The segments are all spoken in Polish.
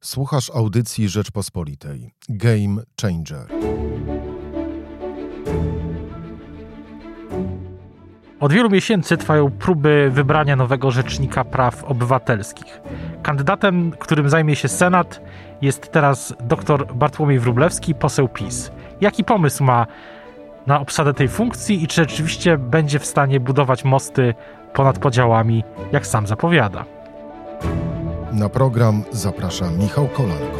Słuchasz audycji Rzeczpospolitej. Game Changer. Od wielu miesięcy trwają próby wybrania nowego rzecznika praw obywatelskich. Kandydatem, którym zajmie się Senat, jest teraz dr Bartłomiej Wróblewski, poseł PiS. Jaki pomysł ma na obsadę tej funkcji i czy rzeczywiście będzie w stanie budować mosty ponad podziałami, jak sam zapowiada? Na program zaprasza Michał Kolanko.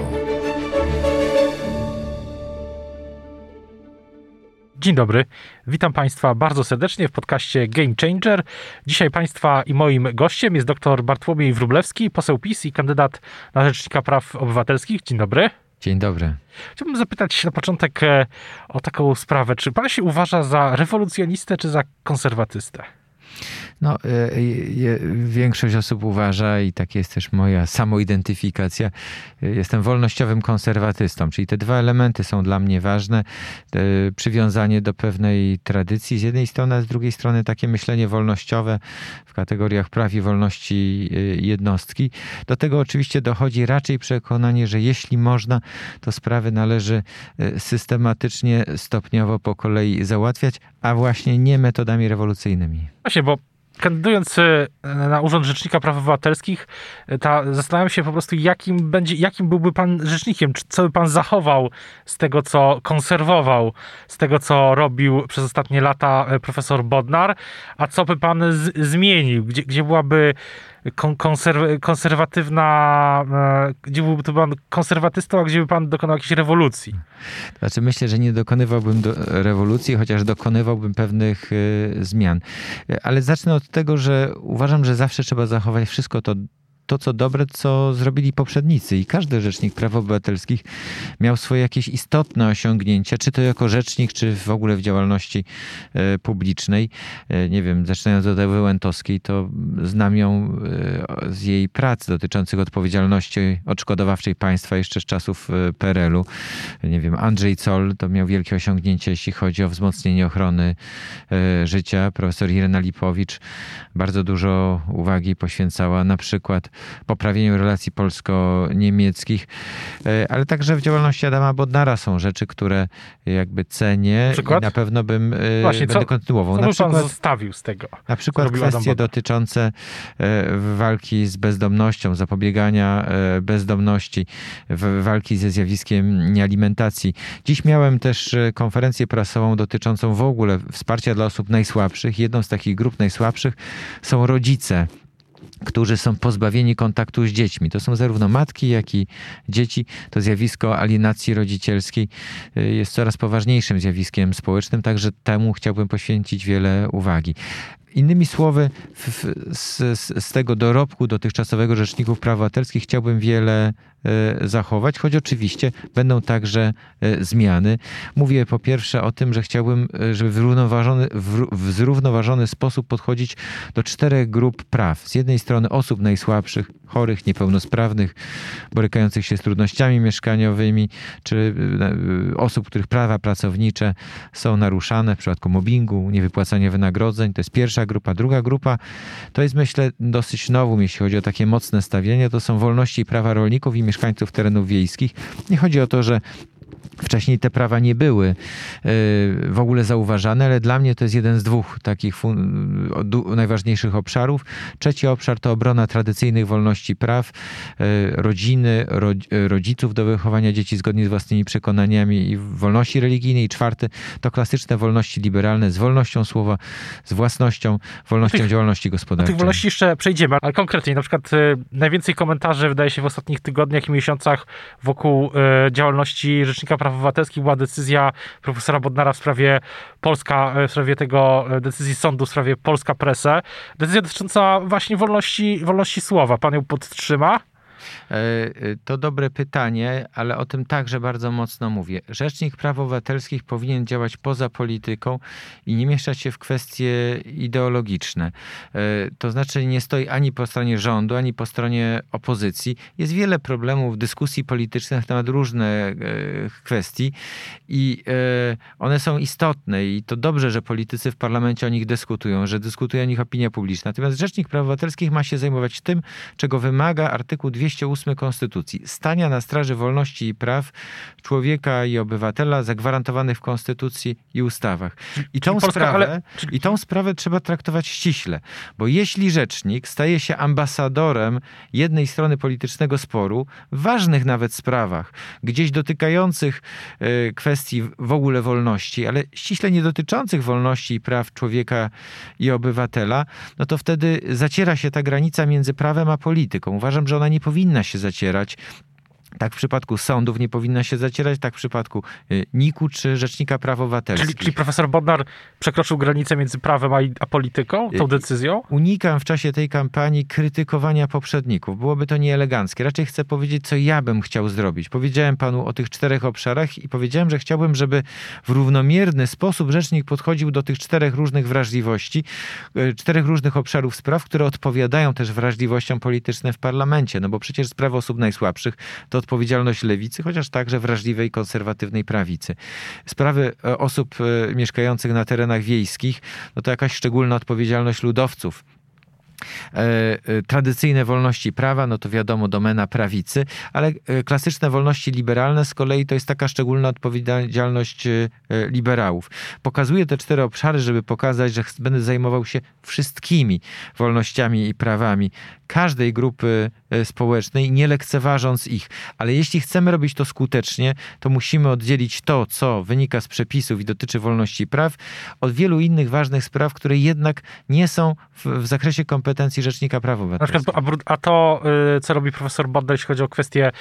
Dzień dobry, witam Państwa bardzo serdecznie w podcaście Game Changer. Dzisiaj Państwa i moim gościem jest dr Bartłomiej Wróblewski, poseł PiS i kandydat na Rzecznika Praw Obywatelskich. Dzień dobry. Dzień dobry. Chciałbym zapytać na początek e, o taką sprawę. Czy Pan się uważa za rewolucjonistę czy za konserwatystę? No, e, większość osób uważa, i tak jest też moja samoidentyfikacja, jestem wolnościowym konserwatystą, czyli te dwa elementy są dla mnie ważne. Przywiązanie do pewnej tradycji z jednej strony, a z drugiej strony takie myślenie wolnościowe w kategoriach praw i wolności jednostki. Do tego oczywiście dochodzi raczej przekonanie, że jeśli można, to sprawy należy systematycznie, stopniowo po kolei załatwiać, a właśnie nie metodami rewolucyjnymi. Właśnie, bo kandydując e, na Urząd Rzecznika Praw Obywatelskich, e, ta, zastanawiam się po prostu, jakim, będzie, jakim byłby pan rzecznikiem, co by pan zachował z tego, co konserwował, z tego, co robił przez ostatnie lata e, profesor Bodnar, a co by pan z, zmienił, gdzie, gdzie byłaby konserw konserwatywna, gdzie byłby to pan konserwatystą, a gdzie by pan dokonał jakiejś rewolucji? Znaczy myślę, że nie dokonywałbym do rewolucji, chociaż dokonywałbym pewnych y, zmian. Ale zacznę od tego, że uważam, że zawsze trzeba zachować wszystko to to, co dobre, co zrobili poprzednicy. I każdy rzecznik praw obywatelskich miał swoje jakieś istotne osiągnięcia, czy to jako rzecznik, czy w ogóle w działalności e, publicznej. E, nie wiem, zaczynając od Ewy Łętowskiej, to znam ją e, z jej prac dotyczących odpowiedzialności odszkodowawczej państwa jeszcze z czasów PRL-u. Nie wiem, Andrzej Zoll to miał wielkie osiągnięcie, jeśli chodzi o wzmocnienie ochrony życia. Profesor Irena Lipowicz bardzo dużo uwagi poświęcała na przykład poprawieniu relacji polsko-niemieckich, e, ale także w działalności Adama Bodnara są rzeczy, które jakby cenię przykład? i na pewno bym e, Właśnie, będę co, kontynuował. Co na przykład, pan zostawił z tego? Na przykład kwestie dotyczące e, walki z bezdomnością, zapobiegania bezdomności, walki ze zjawiskiem niealimentacji. Dziś miałem też konferencję prasową dotyczącą w ogóle wsparcia dla osób najsłabszych. Jedną z takich grup najsłabszych są rodzice którzy są pozbawieni kontaktu z dziećmi. To są zarówno matki, jak i dzieci. To zjawisko alienacji rodzicielskiej y, jest coraz poważniejszym zjawiskiem społecznym, także temu chciałbym poświęcić wiele uwagi. Innymi słowy, w, z, z, tego dorobku dotychczasowego Rzeczników Praw Obywatelskich chciałbym wiele e, zachować, choć oczywiście będą także e, zmiany. Mówię po pierwsze o tym, że chciałbym, e, żeby w zrównoważony, w, w zrównoważony sposób podchodzić do czterech grup praw. Z jednej strony osób najsłabszych, chorych, niepełnosprawnych, borykających się z trudnościami mieszkaniowymi, czy osób, których prawa pracownicze są naruszane w przypadku mobbingu, niewypłacania wynagrodzeń. To jest pierwsza grupa. Druga grupa to jest myślę dosyć nową, jeśli chodzi o takie mocne stawienie, to są wolności i prawa rolników i mieszkańców terenów wiejskich. Nie chodzi o to, że Wcześniej te prawa nie były e, w ogóle zauważane, ale dla mnie to jest jeden z dwóch takich najważniejszych obszarów. Trzeci obszar to obrona tradycyjnych wolności praw, e, rodziny, rodziców do wychowania dzieci zgodnie z własnymi przekonaniami i wolności religijnej. Czwarty to klasyczne wolności liberalne z wolnością słowa, z własnością, wolnością tych, działalności gospodarczej. Tych wolności jeszcze przejdziemy, ale konkretnie, na przykład e, najwięcej komentarzy wydaje się w ostatnich tygodniach i miesiącach wokół działalności Rzecznika Praw Obywatelskich była decyzja profesora Bodnara w sprawie Polska, w sprawie tego decyzji sądu w sprawie Polska Presę. Decyzja dotycząca właśnie wolności, wolności słowa. Pan ją podtrzyma? E, e, to dobre pytanie, ale o tym także bardzo mocno mówię. Rzecznik Praw Obywatelskich powinien działać poza polityką i nie mieszać się w kwestie ideologiczne. E, to znaczy nie stoi ani po stronie rządu, ani po stronie opozycji. Jest wiele problemów, dyskusji politycznych na temat różnych kwestii i one są istotne i to dobrze, że politycy w parlamencie o nich dyskutują, że dyskutuje o nich opinia publiczna. Natomiast Rzecznik Praw Obywatelskich ma się zajmować tym, czego wymaga artykuł 200 208 Konstytucji. Stania na straży wolności i praw człowieka i obywatela zagwarantowanych w Konstytucji i ustawach. I tą, Polska- sprawę, ale- I tą sprawę trzeba traktować ściśle, bo jeśli rzecznik staje się ambasadorem jednej strony politycznego sporu, w ważnych nawet sprawach, gdzieś dotykających e, kwestii w ogóle wolności, ale ściśle nie dotyczących wolności i praw człowieka i obywatela, no to wtedy zaciera się ta granica między prawem a polityką. Uważam, że ona nie powinna się zacierać. Tak w przypadku sądów nie powinna się zacierać, tak w przypadku y, NIK-u czy Rzecznika Praw Obywatelskich. Czyli, czyli profesor Bodnar przekroczył granicę między prawem a, a polityką, tą Y, decyzją? Unikam w czasie tej kampanii krytykowania poprzedników. Byłoby to nieeleganckie. Raczej chcę powiedzieć, co ja bym chciał zrobić. Powiedziałem panu o tych czterech obszarach i powiedziałem, że chciałbym, żeby w równomierny sposób rzecznik podchodził do tych czterech różnych wrażliwości, e, czterech różnych obszarów spraw, które odpowiadają też wrażliwościom politycznym w parlamencie. No bo przecież sprawy osób najsłabszych to odpowiedzialność lewicy, chociaż także wrażliwej konserwatywnej prawicy. Sprawy e, osób e, mieszkających na terenach wiejskich, no to jakaś szczególna odpowiedzialność ludowców. E, e, tradycyjne wolności prawa, no to wiadomo, domena prawicy, ale e, klasyczne wolności liberalne z kolei to jest taka szczególna odpowiedzialność liberałów. Pokazuję te cztery obszary, żeby pokazać, że będę zajmował się wszystkimi wolnościami i prawami każdej grupy społecznej, nie lekceważąc ich. Ale jeśli chcemy robić to skutecznie, to musimy oddzielić to, co wynika z przepisów i dotyczy wolności praw, od wielu innych ważnych spraw, które jednak nie są w, w zakresie kompetencji Rzecznika Praw Obywatelskich. a, to, y, co robi profesor Bodnar, jeśli chodzi o kwestię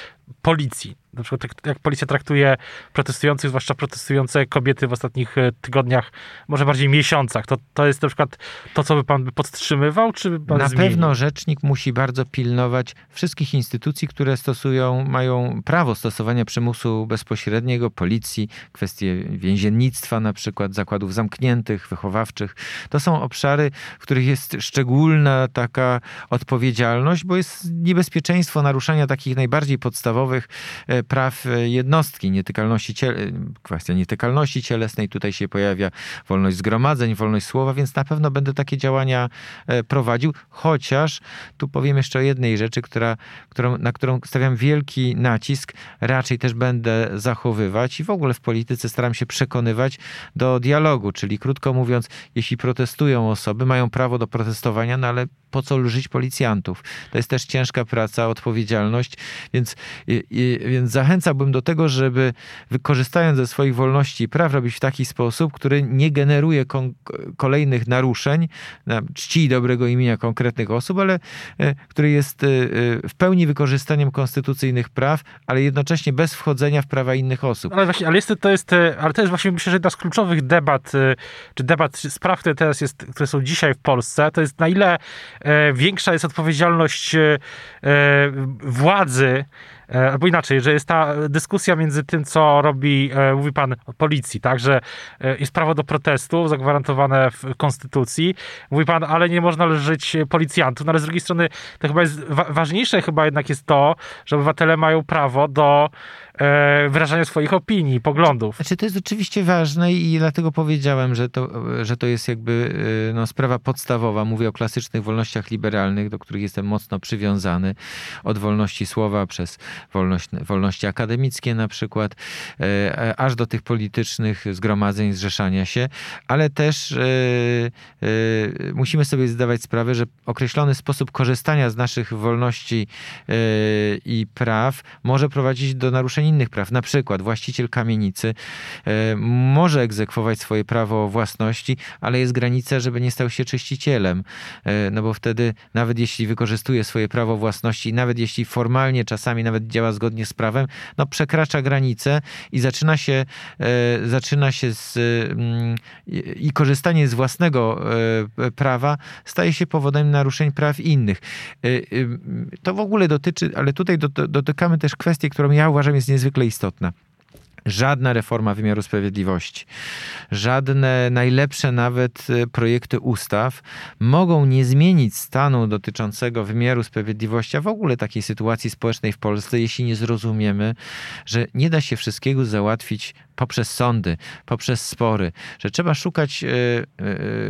policji. Na przykład jak, policja traktuje protestujących, zwłaszcza protestujące kobiety w ostatnich y, tygodniach, może bardziej miesiącach. To, to jest na przykład to, co by pan by podtrzymywał, czy pan Na pewno rzecznik musi bardzo pilnować wszystkich instytucji, które stosują, mają prawo stosowania przymusu bezpośredniego, policji, kwestie więziennictwa, na przykład zakładów zamkniętych, wychowawczych. To są obszary, w których jest szczególna taka odpowiedzialność, bo jest niebezpieczeństwo naruszania takich najbardziej podstawowych e, praw e, jednostki, nietykalności, ciele, kwestia nietykalności cielesnej. Tutaj się pojawia wolność zgromadzeń, wolność słowa, więc na pewno będę takie działania e, prowadził, chociaż tu powiem jeszcze o jednej rzeczy, która, którą, na którą stawiam wielki nacisk, raczej też będę zachowywać i w ogóle w polityce staram się przekonywać do dialogu, czyli krótko mówiąc, jeśli protestują osoby, mają prawo do protestowania, no ale po co lżyć policjantów? To jest też ciężka praca, odpowiedzialność, więc, i, i, więc zachęcałbym do tego, żeby wykorzystając ze swoich wolności i praw robić w taki sposób, który nie generuje kolejnych naruszeń na czci i dobrego imienia konkretnych osób, ale e, który jest e, e, w pełni wykorzystaniem konstytucyjnych praw, ale jednocześnie bez wchodzenia w prawa innych osób. Ale właśnie, ale jest, to jest, ale to jest właśnie myślę, że jedna z kluczowych debat, czy debat, spraw, które teraz jest, które są dzisiaj w Polsce, to jest na ile większa jest odpowiedzialność e, e, władzy, e, albo inaczej, że jest ta dyskusja między tym, co robi, e, mówi pan policji, tak, że e, jest prawo do protestu zagwarantowane w konstytucji. Mówi pan, ale nie można lżyć policjantów, no ale z drugiej strony to chyba jest wa- ważniejsze chyba jednak jest to, że obywatele mają prawo do e, wyrażania swoich opinii, poglądów. Znaczy, to jest oczywiście ważne i dlatego powiedziałem, że to, że to jest jakby no, sprawa podstawowa. Mówię o klasycznych wolnościach liberalnych, do których jestem mocno przywiązany. Od wolności słowa przez wolność, wolności akademickie na przykład, e, aż do tych politycznych zgromadzeń, zrzeszania się, ale też e, e, musimy sobie zdawać sprawę, że określony sposób korzystania z naszych wolności e, i praw może prowadzić do naruszeń innych praw. Na przykład właściciel kamienicy e, może egzekwować swoje prawo własności, ale jest granica, żeby nie stał się czyścicielem. E, No bo wtedy, nawet jeśli wykorzystuje swoje prawo własności, nawet jeśli formalnie czasami nawet działa zgodnie z prawem, no przekracza granicę i zaczyna się, e, zaczyna się z, mm, i korzystanie z własnego e, prawa staje się powodem naruszeń praw innych. E, To w ogóle dotyczy, ale tutaj do- do- dotykamy też kwestii, którą ja uważam jest niezwykle istotna. Żadna reforma wymiaru sprawiedliwości, żadne najlepsze nawet y, projekty ustaw mogą nie zmienić stanu dotyczącego wymiaru sprawiedliwości, a w ogóle takiej sytuacji społecznej w Polsce, jeśli nie zrozumiemy, że nie da się wszystkiego załatwić poprzez sądy, poprzez spory, że trzeba szukać y,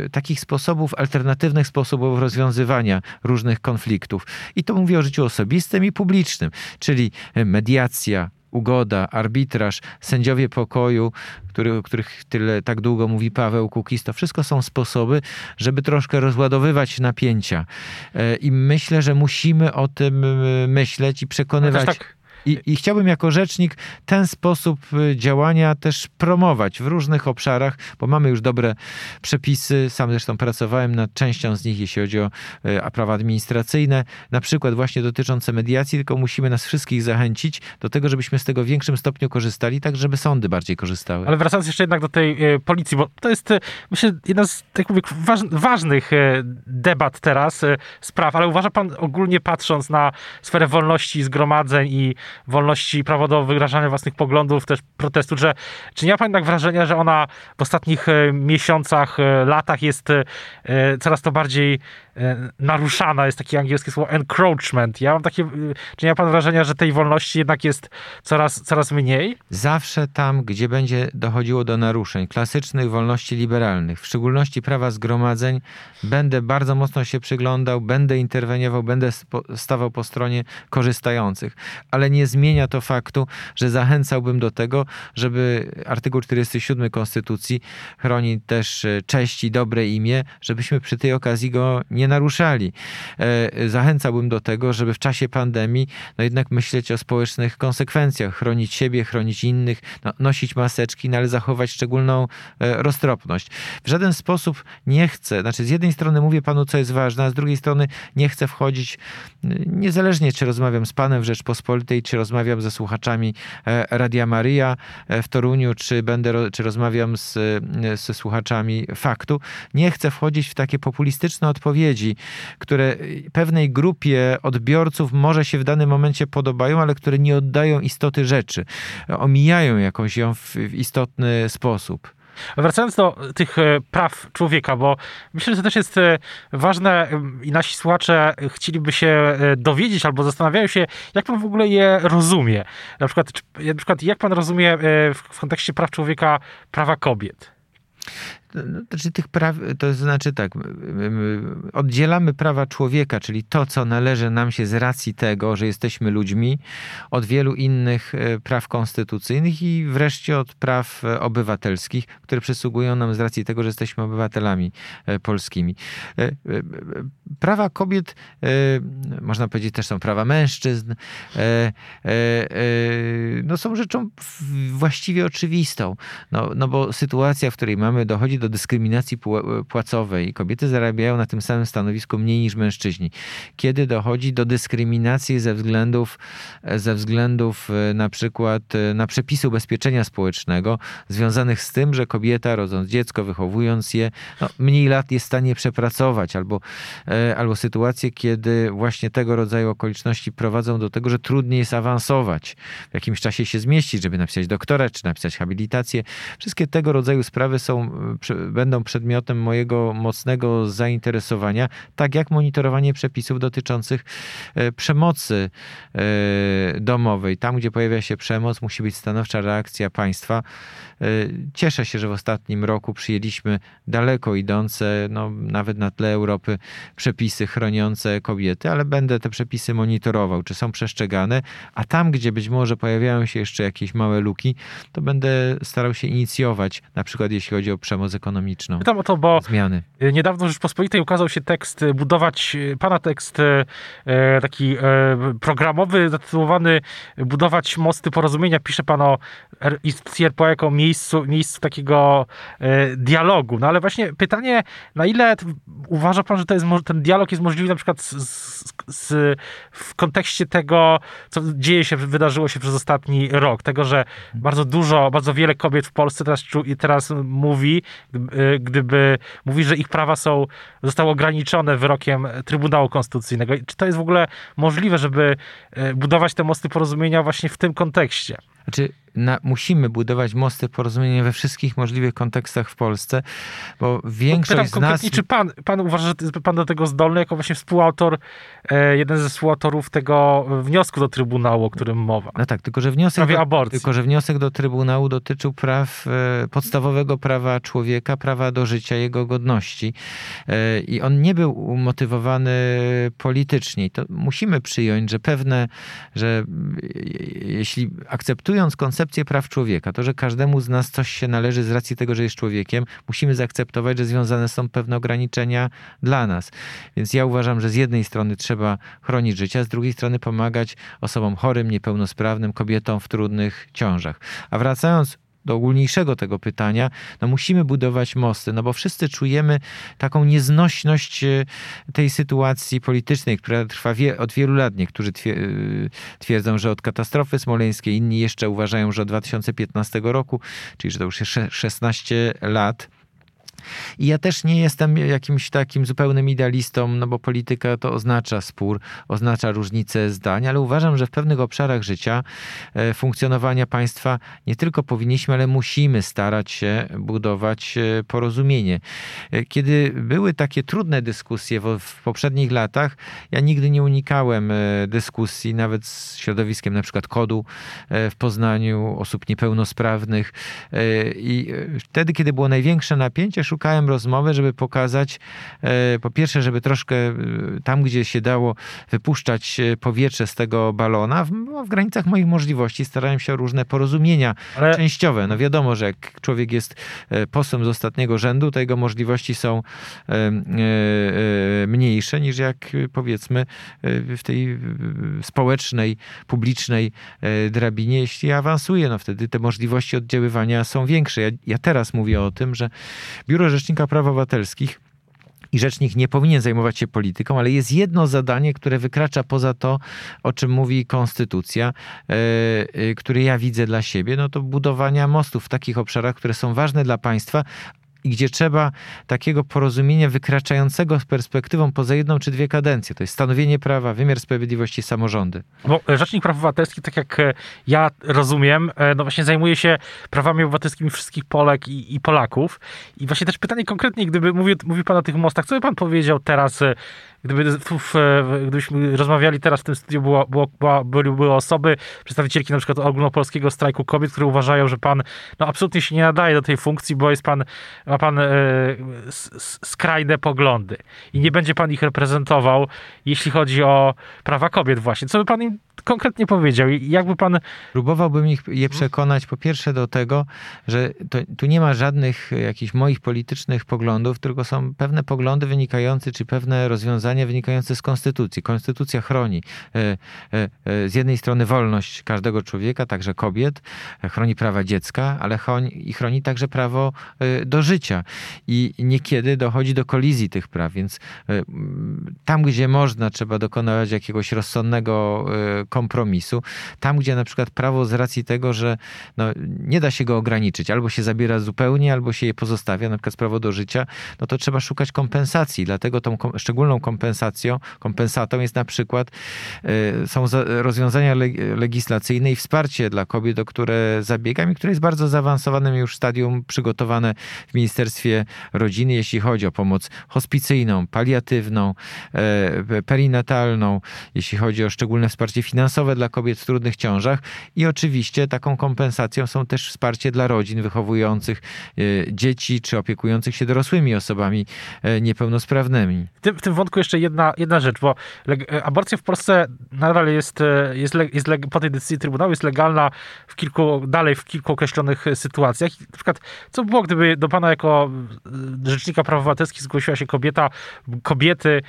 y, takich sposobów, alternatywnych sposobów rozwiązywania różnych konfliktów. I to mówię o życiu osobistym i publicznym, czyli mediacja, ugoda, arbitraż, sędziowie pokoju, który, o których tyle tak długo mówi Paweł Kukis, to wszystko są sposoby, żeby troszkę rozładowywać napięcia. E, I myślę, że musimy o tym e, myśleć i przekonywać. Tak i, I, chciałbym jako rzecznik ten sposób y, działania też promować w różnych obszarach, bo mamy już dobre przepisy. Sam zresztą pracowałem nad częścią z nich, jeśli chodzi o y, prawa administracyjne, na przykład właśnie dotyczące mediacji, tylko musimy nas wszystkich zachęcić do tego, żebyśmy z tego w większym stopniu korzystali, tak żeby sądy bardziej korzystały. Ale wracając jeszcze jednak do tej y, policji, bo to jest myślę jedna z tak mówię, waż, ważnych debat teraz, spraw, ale uważa pan ogólnie patrząc na sferę wolności zgromadzeń i wolności, prawo do wyrażania własnych poglądów, też protestu, że czy nie ma pani tak wrażenia, że ona w ostatnich e, miesiącach, e, latach jest e, coraz to bardziej naruszana, jest takie angielskie słowo encroachment. Ja mam takie, czy nie ma pan wrażenia, że tej wolności jednak jest coraz, coraz mniej? Zawsze tam, gdzie będzie dochodziło do naruszeń klasycznych wolności liberalnych, w szczególności prawa zgromadzeń, będę bardzo mocno się przyglądał, będę interweniował, będę stawał po stronie korzystających, ale nie zmienia to faktu, że zachęcałbym do tego, żeby artykuł 47 Konstytucji chroni też e, cześć i dobre imię, żebyśmy przy tej okazji go nie naruszali. E, zachęcałbym do tego, żeby w czasie pandemii no jednak myśleć o społecznych konsekwencjach, chronić siebie, chronić innych, no, nosić maseczki, no ale zachować szczególną e, roztropność. W żaden sposób nie chcę, znaczy z jednej strony mówię panu, co jest ważne, a z drugiej strony nie chcę wchodzić, niezależnie czy rozmawiam z panem w Rzeczpospolitej, czy rozmawiam ze słuchaczami e, Radia Maria e, w Toruniu, czy, będę, czy rozmawiam z, e, ze słuchaczami faktu, nie chcę wchodzić w takie populistyczne odpowiedzi, które pewnej grupie odbiorców może się w danym momencie podobają, ale które nie oddają istoty rzeczy, omijają jakąś ją w, w istotny sposób. Wracając do tych e, praw człowieka, bo myślę, że to też jest e, ważne i nasi słuchacze chcieliby się e, dowiedzieć albo zastanawiają się, jak pan w ogóle je rozumie. Na przykład, na przykład jak pan rozumie w kontekście praw człowieka prawa kobiet? No, znaczy tych praw, to znaczy tak, oddzielamy prawa człowieka, czyli to, co należy nam się z racji tego, że jesteśmy ludźmi, od wielu innych e, praw konstytucyjnych i wreszcie od praw e, obywatelskich, które przysługują nam z racji tego, że jesteśmy obywatelami e, polskimi. Prawa kobiet, można powiedzieć, też są prawa mężczyzn, no są rzeczą właściwie oczywistą, no, no bo sytuacja, w której mamy, dochodzi do dyskryminacji płacowej. Kobiety zarabiają na tym samym stanowisku mniej niż mężczyźni. Kiedy dochodzi do dyskryminacji ze względów, ze względów e, na przykład e, na przepisy ubezpieczenia społecznego związanych z tym, że kobieta rodząc dziecko, wychowując je, no, mniej lat jest w stanie przepracować, albo, e, albo sytuacje, kiedy właśnie tego rodzaju okoliczności prowadzą do tego, że trudniej jest awansować, w jakimś czasie się zmieścić, żeby napisać doktorat, czy napisać habilitację. Wszystkie tego rodzaju sprawy są będą przedmiotem mojego mocnego zainteresowania, tak jak monitorowanie przepisów dotyczących e, przemocy e, domowej. Tam, gdzie pojawia się przemoc, musi być stanowcza reakcja państwa. E, cieszę się, że w ostatnim roku przyjęliśmy daleko idące, no, nawet na tle Europy, przepisy chroniące kobiety, ale będę te przepisy monitorował, czy są przestrzegane, a tam, gdzie być może pojawiają się jeszcze jakieś małe luki, to będę starał się inicjować, na przykład jeśli chodzi o przemoc ekonomiczną. Pytam o to, bo zmiany. niedawno w Rzeczpospolitej ukazał się tekst, e, budować, e, pana tekst taki programowy, zatytułowany Budować mosty porozumienia. Pisze pan o istnieniu jako miejscu, miejscu takiego e, dialogu. No ale właśnie pytanie, na ile uważa pan, że to jest, ten dialog jest możliwy na przykład z, z, z, w kontekście tego, co dzieje się, wydarzyło się przez ostatni rok. Tego, że bardzo dużo, bardzo wiele kobiet w Polsce teraz, teraz mówi, e, gdyby mówi, że ich prawa są, zostały ograniczone wyrokiem Trybunału Konstytucyjnego. Czy to jest w ogóle możliwe, żeby e, budować te mosty porozumienia właśnie w tym kontekście? Znaczy, na, musimy budować mosty porozumienia we wszystkich możliwych kontekstach w Polsce, bo większość Pytam z nas... Czy pan, pan uważa, że jest pan do tego zdolny, jako właśnie współautor, e, jeden ze współautorów tego wniosku do Trybunału, o którym mowa? No tak, tylko że wniosek, do, tylko, że wniosek do Trybunału dotyczył praw, e, podstawowego prawa człowieka, prawa do życia, jego godności. E, I on nie był umotywowany politycznie. I to musimy przyjąć, że pewne, że jeśli akceptując koncepcję praw człowieka, to, że każdemu z nas coś się należy z racji tego, że jest człowiekiem, musimy zaakceptować, że związane są pewne ograniczenia dla nas. Więc ja uważam, że z jednej strony trzeba chronić życie, a z drugiej strony pomagać osobom chorym, niepełnosprawnym, kobietom w trudnych ciążach. A wracając do ogólniejszego tego pytania, no musimy budować mosty, no bo wszyscy czujemy taką nieznośność e, tej sytuacji politycznej, która trwa wie, od wielu lat. Niektórzy twier twierdzą, że od katastrofy smoleńskiej, inni jeszcze uważają, że od 2015 roku, czyli że to już jest 16 lat. I ja też nie jestem jakimś takim zupełnym idealistą, no bo polityka to oznacza spór, oznacza różnice zdań, ale uważam, że w pewnych obszarach życia, e, funkcjonowania państwa nie tylko powinniśmy, ale musimy starać się budować e, porozumienie. E, kiedy były takie trudne dyskusje w, poprzednich latach, ja nigdy nie unikałem dyskusji, nawet z środowiskiem na przykład kodu w Poznaniu, osób niepełnosprawnych. I wtedy, kiedy było największe napięcie, szukałem rozmowy, żeby pokazać, e, po pierwsze, żeby troszkę e, tam, gdzie się dało wypuszczać e, powietrze z tego balona, w, no, w granicach moich możliwości starałem się o różne porozumienia Ale... częściowe. No wiadomo, że jak człowiek jest posłem z ostatniego rzędu, to jego możliwości są mniejsze niż jak powiedzmy w tej społecznej, publicznej drabinie, jeśli awansuje, no wtedy te możliwości oddziaływania są większe. Ja, ja teraz mówię o tym, że biuro Rzecznika Praw Obywatelskich i rzecznik nie powinien zajmować się polityką, ale jest jedno zadanie, które wykracza poza to, o czym mówi konstytucja, yy, które ja widzę dla siebie, no to budowania mostów w takich obszarach, które są ważne dla państwa, i gdzie trzeba takiego porozumienia wykraczającego z perspektywą poza jedną czy dwie kadencje. To jest stanowienie prawa, wymiar sprawiedliwości, samorządy. Bo Rzecznik Praw Obywatelskich, tak jak e, ja rozumiem, e, no właśnie zajmuje się prawami obywatelskimi wszystkich Polek i, i Polaków. I właśnie też pytanie konkretnie, gdyby mówił, mówił pan o tych mostach, co by pan powiedział teraz e, Gdyby, gdybyśmy rozmawiali teraz w tym studiu, było, było, były, były osoby, przedstawicielki na przykład ogólnopolskiego strajku kobiet, które uważają, że pan no, absolutnie się nie nadaje do tej funkcji, bo jest pan, ma pan e, skrajne poglądy i nie będzie pan ich reprezentował, jeśli chodzi o prawa kobiet właśnie. Co by pan im konkretnie powiedział? Jakby pan... Próbowałbym ich, je przekonać po pierwsze do tego, że to, tu nie ma żadnych jakichś moich politycznych poglądów, tylko są pewne poglądy wynikające, czy pewne rozwiązania wynikające z konstytucji. Konstytucja chroni e, e, e, z jednej strony wolność każdego człowieka, także kobiet, chroni prawa dziecka, ale chroni, i chroni także prawo do życia. I niekiedy dochodzi do kolizji tych praw, więc tam, gdzie można, trzeba dokonywać jakiegoś rozsądnego kompromisu. Tam, gdzie na przykład prawo z racji tego, że no, nie da się go ograniczyć, albo się zabiera zupełnie, albo się je pozostawia, na przykład prawo do życia, no to trzeba szukać kompensacji. Dlatego tą kom szczególną kompensacją, kompensatą jest na przykład y, są rozwiązania le legislacyjne i wsparcie dla kobiet, o które zabiegam i które jest bardzo zaawansowanym już stadium przygotowane w Ministerstwie Rodziny, jeśli chodzi o pomoc hospicyjną, paliatywną, y, perinatalną, jeśli chodzi o szczególne wsparcie finansowe, finansowe dla kobiet w trudnych ciążach i oczywiście taką kompensacją są też wsparcie dla rodzin wychowujących e, dzieci czy opiekujących się dorosłymi osobami e, niepełnosprawnymi. W tym, w tym wątku jeszcze jedna, jedna rzecz, bo e, aborcja w Polsce nadal jest, jest, jest po tej decyzji Trybunału jest legalna w kilku, dalej w kilku określonych sytuacjach. Na przykład, co by było, gdyby do pana jako Rzecznika Praw Obywatelskich zgłosiła się kobieta, kobiety,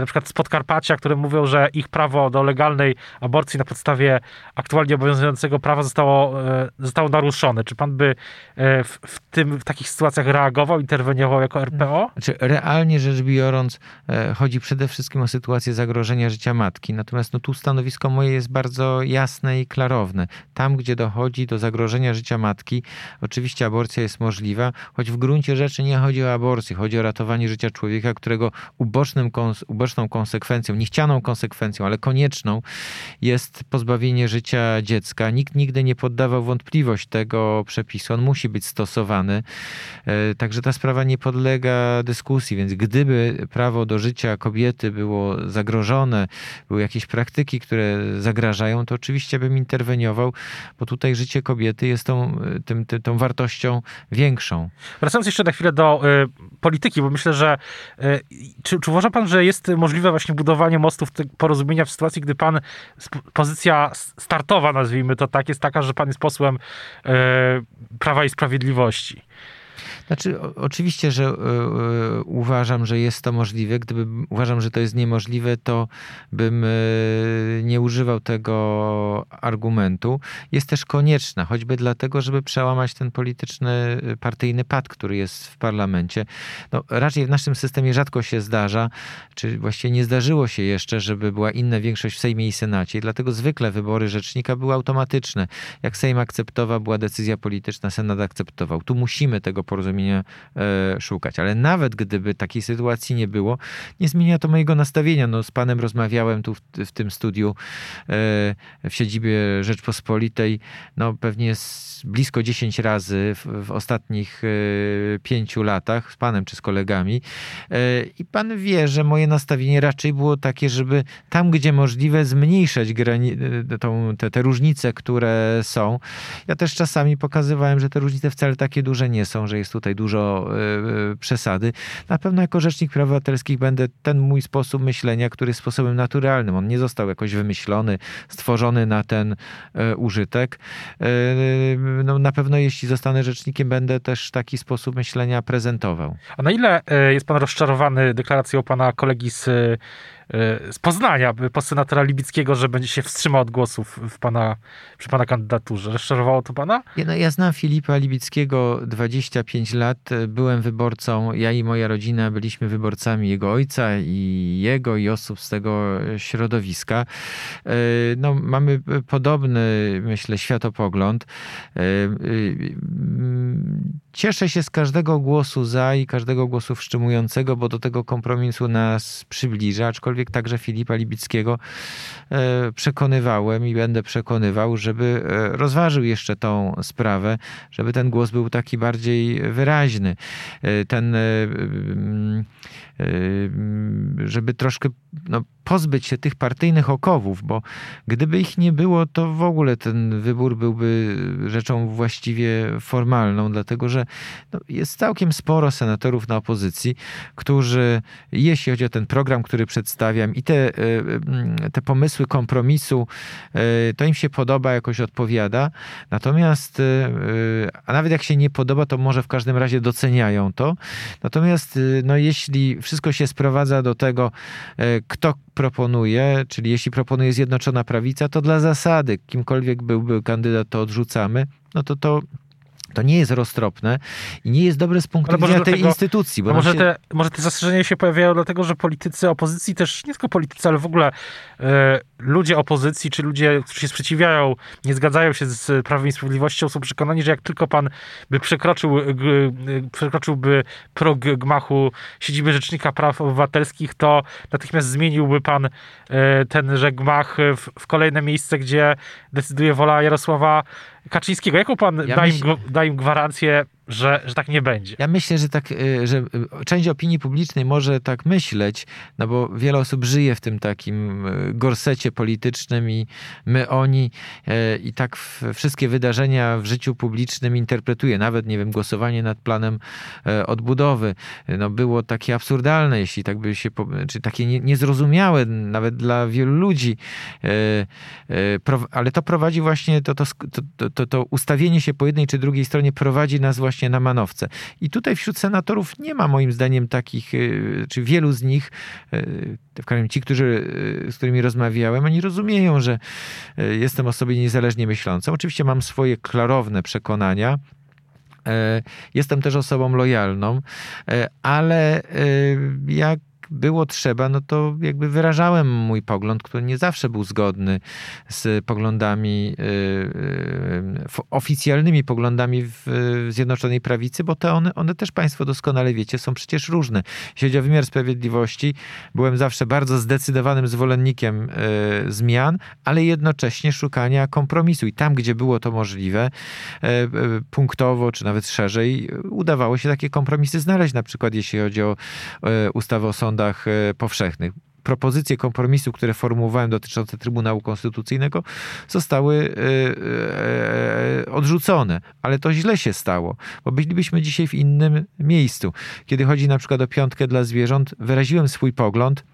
na przykład z Podkarpacia, które mówią, że ich prawo do legalnej aborcji na podstawie aktualnie obowiązującego prawa zostało, e, zostało naruszone. Czy pan by e, w, w, tym, w takich sytuacjach reagował, interweniował jako RPO? Znaczy, realnie rzecz biorąc, e, chodzi przede wszystkim o sytuację zagrożenia życia matki. Natomiast no, tu stanowisko moje jest bardzo jasne i klarowne. Tam, gdzie dochodzi do zagrożenia życia matki, oczywiście aborcja jest możliwa, choć w gruncie rzeczy nie chodzi o aborcję, chodzi o ratowanie życia człowieka, którego ubocznym, uboczną konsekwencją, niechcianą konsekwencją, ale konieczną jest pozbawienie życia dziecka. Nikt nigdy nie poddawał wątpliwość tego przepisu. On musi być stosowany. E, także ta sprawa nie podlega dyskusji, więc gdyby prawo do życia kobiety było zagrożone, były jakieś praktyki, które zagrażają, to oczywiście bym interweniował, bo tutaj życie kobiety jest tą, tym, tym, tą wartością większą. Wracając jeszcze na chwilę do y, polityki, bo myślę, że y, czy, czy uważa pan, że jest możliwe właśnie budowanie mostów porozumienia w sytuacji, gdy pan pozycja startowa, nazwijmy to tak, jest taka, że pan jest posłem y, Prawa i Sprawiedliwości? Znaczy, o, oczywiście, że y, uważam, że jest to możliwe. Gdyby uważam, że to jest niemożliwe, to bym y, nie używał tego argumentu. Jest też konieczna, choćby dlatego, żeby przełamać ten polityczny, partyjny pad, który jest w parlamencie. No, raczej w naszym systemie rzadko się zdarza, czy właściwie nie zdarzyło się jeszcze, żeby była inna większość w Sejmie i Senacie. I dlatego zwykle wybory rzecznika były automatyczne. Jak Sejm akceptował, była decyzja polityczna, Senat akceptował. Tu musimy tego porozumienia e, szukać. Ale nawet gdyby takiej sytuacji nie było, nie zmienia to mojego nastawienia. No, z panem rozmawiałem tu w, w tym studiu e, w siedzibie Rzeczpospolitej, no pewnie blisko 10 razy w, w ostatnich e, pięciu latach z panem czy z kolegami. I pan wie, że moje nastawienie raczej było takie, żeby tam, gdzie możliwe, zmniejszać tą, te, te różnice, które są. Ja też czasami pokazywałem, że te różnice wcale takie duże nie są, że jest tutaj dużo e, e, przesady. Na pewno jako rzecznik praw obywatelskich będę ten mój sposób myślenia, który jest sposobem naturalnym. On nie został jakoś wymyślony, stworzony na ten e, użytek. No, na pewno jeśli zostanę rzecznikiem, będę też taki sposób myślenia prezentował. A na ile jest pan rozczarowany deklaracją pana kolegi z z Poznania, senatora Libickiego, że będzie się wstrzymał od głosów w pana, przy pana kandydaturze. Rozczarowało to pana? Ja, no, ja znam Filipa Libickiego 25 lat. Byłem wyborcą, ja i moja rodzina byliśmy wyborcami jego ojca i jego i osób z tego środowiska. E, no, mamy podobny, myślę, światopogląd. E, cieszę się z każdego głosu za i każdego głosu wstrzymującego, bo do tego kompromisu nas przybliża, aczkolwiek także Filipa Libickiego e, przekonywałem i będę przekonywał, żeby e, rozważył jeszcze tą sprawę, żeby ten głos był taki bardziej wyraźny. E, ten żeby troszkę no, pozbyć się tych partyjnych okowów, bo gdyby ich nie było, to w ogóle ten wybór byłby rzeczą właściwie formalną, dlatego że no, jest całkiem sporo senatorów na opozycji, którzy, jeśli chodzi o ten program, który przedstawiam i te, e, te pomysły kompromisu, to im się podoba, jakoś odpowiada. Natomiast, a nawet jak się nie podoba, to może w każdym razie doceniają to. Natomiast, no, jeśli wszystko się sprowadza do tego, kto proponuje, czyli jeśli proponuje Zjednoczona Prawica, to dla zasady, kimkolwiek byłby kandydat, to odrzucamy, no to to to nie jest roztropne i nie jest dobre z punktu widzenia tej tego, instytucji. Bo może, się... te, może te zastrzeżenia się pojawiają dlatego, że politycy opozycji też, nie tylko politycy, ale w ogóle e, ludzie opozycji, czy ludzie, którzy się sprzeciwiają, nie zgadzają się z Prawem i Sprawiedliwością, są przekonani, że jak tylko pan by przekroczył, g, przekroczyłby próg gmachu siedziby Rzecznika Praw Obywatelskich, to natychmiast zmieniłby pan e, tenże gmach w, w kolejne miejsce, gdzie decyduje wola Jarosława Kaczyńskiego. Jaką pan ja da, im, da im gwarancję że, że tak nie będzie. Ja myślę, że tak, y, że część opinii publicznej może tak myśleć, no bo wiele osób żyje w tym takim y, gorsecie politycznym i my, oni y, i tak wszystkie wydarzenia w życiu publicznym interpretuje. Nawet, nie wiem, głosowanie nad planem odbudowy, no było takie absurdalne, jeśli tak by się, czy takie niezrozumiałe nawet dla wielu ludzi, ale to prowadzi właśnie, to, to, to, to ustawienie się po jednej czy drugiej stronie prowadzi nas właśnie właśnie na manowce. I tutaj wśród senatorów nie ma moim zdaniem takich, y, czy wielu z nich, y, w kraju ci, którzy, y, z którymi rozmawiałem, oni rozumieją, że jestem osobą niezależnie myślącą. Oczywiście mam swoje klarowne przekonania, Jestem też osobą lojalną, ale jak było trzeba, no to jakby wyrażałem mój pogląd, który nie zawsze był zgodny z poglądami, oficjalnymi poglądami w Zjednoczonej Prawicy, bo te one, one też Państwo doskonale wiecie, są przecież różne. Jeśli chodzi o wymiar sprawiedliwości, byłem zawsze bardzo zdecydowanym zwolennikiem zmian, ale jednocześnie szukania kompromisu. I tam, gdzie było to możliwe, punktowo, czy nawet szerzej, udawało się takie kompromisy znaleźć, na przykład jeśli chodzi o ustawę o sądach e, powszechnych propozycje kompromisu, które formułowałem dotyczące Trybunału Konstytucyjnego, zostały e, odrzucone. Ale to źle się stało, bo bylibyśmy dzisiaj w innym miejscu. Kiedy chodzi na przykład o piątkę dla zwierząt, wyraziłem swój pogląd,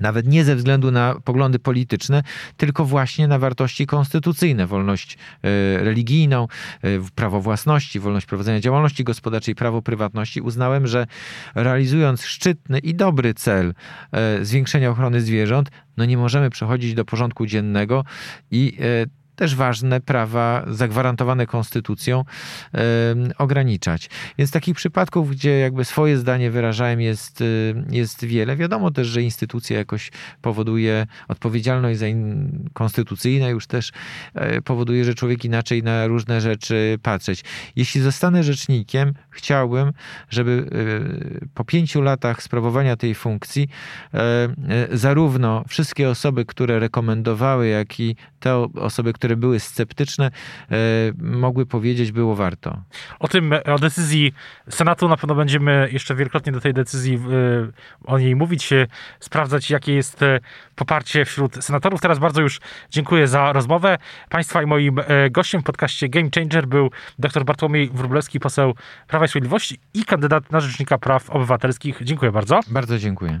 nawet nie ze względu na poglądy polityczne, tylko właśnie na wartości konstytucyjne, wolność e, religijną, e, prawo własności, wolność prowadzenia działalności gospodarczej, prawo prywatności. Uznałem, że realizując szczytny i dobry cel e, zwiększenia ochrony zwierząt, no nie możemy przechodzić do porządku dziennego i też ważne prawa zagwarantowane konstytucją ograniczać. Więc takich przypadków, gdzie jakby swoje zdanie wyrażałem jest, y, jest wiele. Wiadomo też, że instytucja jakoś powoduje odpowiedzialność za in, konstytucyjna już też e, powoduje, że człowiek inaczej na różne rzeczy patrzeć. Jeśli zostanę rzecznikiem, chciałbym, żeby e, po pięciu latach sprawowania tej funkcji e, zarówno wszystkie osoby, które rekomendowały, jak i te osoby, które które były sceptyczne, e, mogły powiedzieć, było warto. O tym, o decyzji Senatu na pewno będziemy jeszcze wielokrotnie do tej decyzji e, o niej mówić, sprawdzać, jakie jest e, poparcie wśród senatorów. Teraz bardzo już dziękuję za rozmowę. Państwa i moim gościem w podcaście Game Changer był dr Bartłomiej Wróblewski, poseł Prawa i Sprawiedliwości i kandydat na Rzecznika Praw Obywatelskich. Dziękuję bardzo. Bardzo dziękuję.